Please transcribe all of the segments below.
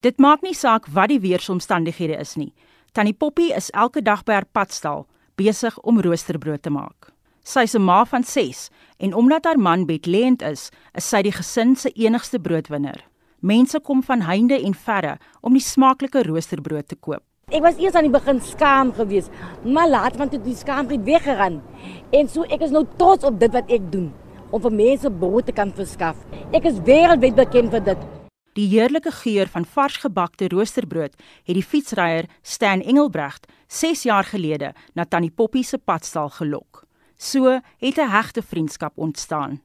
Dit maak nie saak wat die weeromstandighede is nie. Tannie Poppy is elke dag by haar padstal besig om roosterbrood te maak. Sy is 'n ma van 6 en omdat haar man bedlêend is, is sy die gesin se enigste broodwinner. Mense kom van heinde en verre om die smaaklike roosterbrood te koop. Ek was eers aan die begin skaam geweest, maar later want dit die skaamheid weggeran. En so ek is nou trots op dit wat ek doen om vir mense brood te kan verskaf. Ek is wêreldwyd bekend vir dit. Die heerlike geur van vars gebakte roosterbrood het die fietsryer Stan Engelbrecht 6 jaar gelede na Tannie Poppy se padstal gelok. So het 'n hegte vriendskap ontstaan.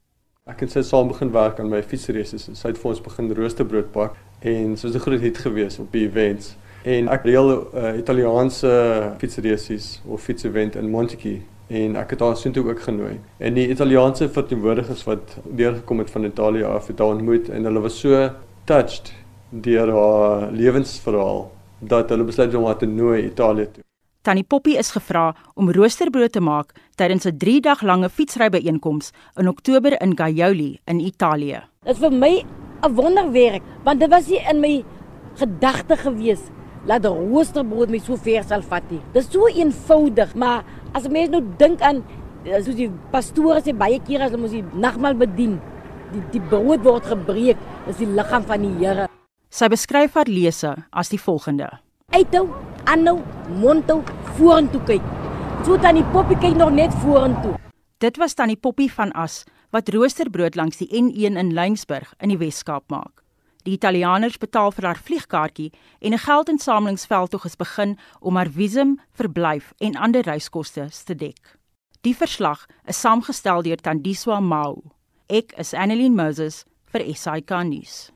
Ek het sy saam begin werk aan my fietsreise. Sy het vir ons begin roosterbrood bak en soos 'n groot hit gewees op die events. En ek reël 'n uh, Italiaanse fietsreise of fietsevent in Montetjie en ek het haar soontoe ook genooi. En die Italiaanse verteenwoordigers wat deurgekom het van Italië af het haar ontmoet en hulle was so touched deur haar lewensverhaal dat hulle besluit om haar te nooi Italië toe. Tannie Poppy is gevra om roosterbrood te maak tydens 'n 3 dag lange fietsrybyeenkoms in Oktober in Gaioli in Italië. Dit vir my 'n wonderwerk want dit was nie in my gedagte gewees dat roosterbrood my so ver sal vat nie. Dit is so eenvoudig, maar as mens nou dink aan eh, soos die pastore sê baie keer as hulle mos die nagmaal bedien, die die brood word gebreek, is die liggaam van die Here. Sy beskryf haar lese as die volgende: Uithou aanhou, mondhou, vorentoe kyk. So tannie Poppy kyk nog net vorentoe. Dit was tannie Poppy van As wat roosterbrood langs die N1 in Lensburg in die Wes-Kaap maak. Die Italianers betaal vir haar vliegkaartjie en 'n geldinsamelingsveldtog is begin om haar visum, verblyf en ander reiskoste te dek. Die verslag is saamgestel deur Tandiswa Mau. Ek is Annelien Moses vir SAK nuus.